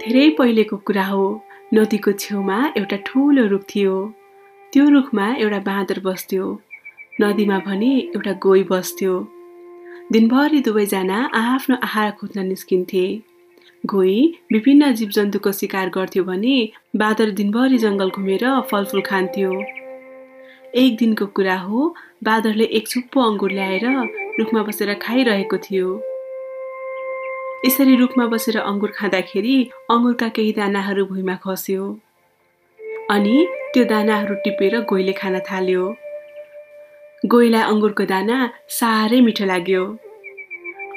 धेरै पहिलेको कुरा हो। नदीको छेउमा एउटा ठुलो रुख थियो। त्यो रुखमा एउटा बाँदर बस्थ्यो। नदीमा भने एउटा गोई बस्थ्यो। दिनभरि दुवैजना आफ्नो आहार खोज्न निस्किन्थे। गोई विभिन्न जीवजन्तुको शिकार गर्थ्यो भने बाँदर दिनभरि जङ्गल घुमेर फलफुल खान्थ्यो। एक दिनको कुरा हो बाँदरले एक छुप्पो अङ्गुर ल्याएर रुखमा बसेर खाइरहेको थियो। यसरी रुखमा बसेर अङ्गुर खाँदाखेरि अङ्गुरका केही दानाहरू भुइँमा खस्यो। अनि त्यो दानाहरू टिपेर गोइले खान थाल्यो। गोइलाई अङ्गुरको दाना साह्रै मिठो लाग्यो।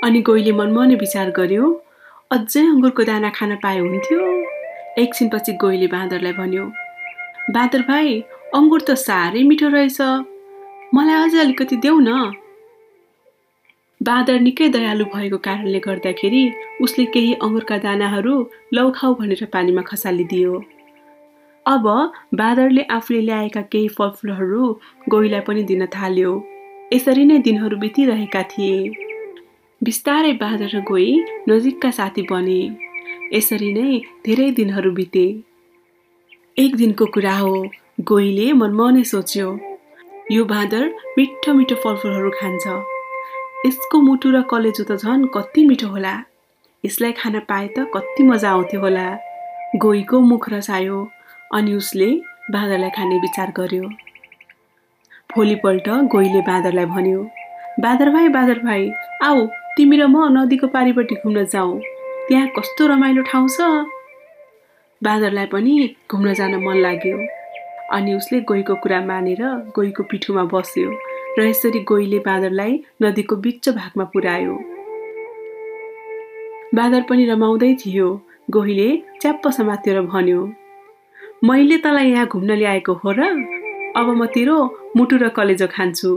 अनि गोइले मनमने विचार गर्यो अझै अङ्गुरको दाना खान पाए हुन्थ्यो? एकछिनपछि गोइले बाँदरलाई भन्यो बाँदर भाइ अङ्गुर त साह्रै मिठो रहेछ। मलाई अझै अलिकति देऊ न। बाँदर निकै दयालु भएको कारणले गर्दाखेरि उसले केही अङ्गुरका दानाहरू लौखाउ भनेर पानीमा खसालिदियो। अब बाँदरले आफूले ल्याएका केही फलफुलहरू गोहीलाई पनि दिन थाल्यो। यसरी नै दिनहरू बितिरहेका थिए। बिस्तारै बाँदर र गोही नजिकका साथी बने। यसरी नै धेरै दिनहरू बिते। एक दिनको कुरा हो गोहीले मनमनै सोच्यो यो बाँदर मिठो मिठो फलफुलहरू खान्छ। यसको मुटु र कलेजो त झन् कति मिठो होला। यसलाई खान पाए त कति मजा आउँथ्यो होला। गोहीको मुख रसायो अनि उसले बाँदरलाई खाने विचार गर्यो। भोलिपल्ट गोहीले बाँदरलाई भन्यो बाँदर भाइ बाँदर भाइ आऊ तिमी र म नदीको पारिपट्टि घुम्न जाउँ। त्यहाँ कस्तो रमाइलो ठाउँ छ? बाँदरलाई पनि घुम्न जान मन लाग्यो अनि उसले गोहीको कुरा मानेर गोहीको पिठोमा बस्यो। र यसरी गोहीले बाँदरलाई नदीको बिच भागमा पुर्यायो। बाँदर पनि रमाउँदै थियो। गोहीले च्याप्प समातेर भन्यो मैले तँलाई यहाँ घुम्न ल्याएको हो र अब म तेरो मुटु र कलेजो खान्छु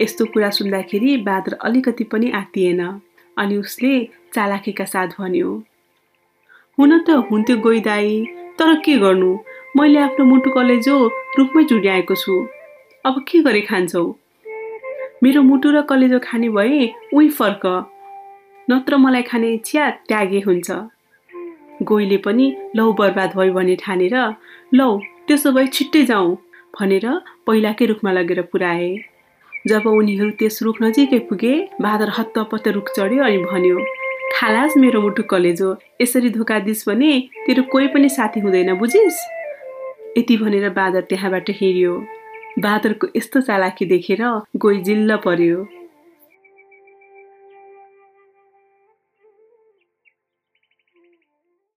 यस्तो कुरा सुन्दाखेरि बाँदर अलिकति पनि आत्तिएन अनि उसले चालाखीका साथ भन्यो हुन त हुन्थ्यो गोई दाई तर के गर्नु? मैले आफ्नो मुटु कलेजो रुखमै चुड्याएको छु। अब के गरे खान्छौ? मेरो मुटु र कलेजो खाने भए उही फर्क। नत्र मलाई खाने चिया त्यागे हुन्छ। गोहीले पनि लौ बर्बाद भयो भने ठानेर लौ त्यसो भए छिट्टै जाउँ भनेर पहिलाकै रुखमा लगेर पुऱ्याए। जब उनीहरू त्यस रुख नजिकै पुगे बाँदर हत्तपत्त रुख चढ्यो अनि भन्यो खालास मेरो मुटु कलेजो यसरी धोका दिस भने तेरो कोही पनि साथी हुँदैन बुझिस्? यति भनेर बाँदर त्यहाँबाट हिँड्यो। बाँदरको यस्तो चालाकी देखेर गोई जिल्ल पर्यो।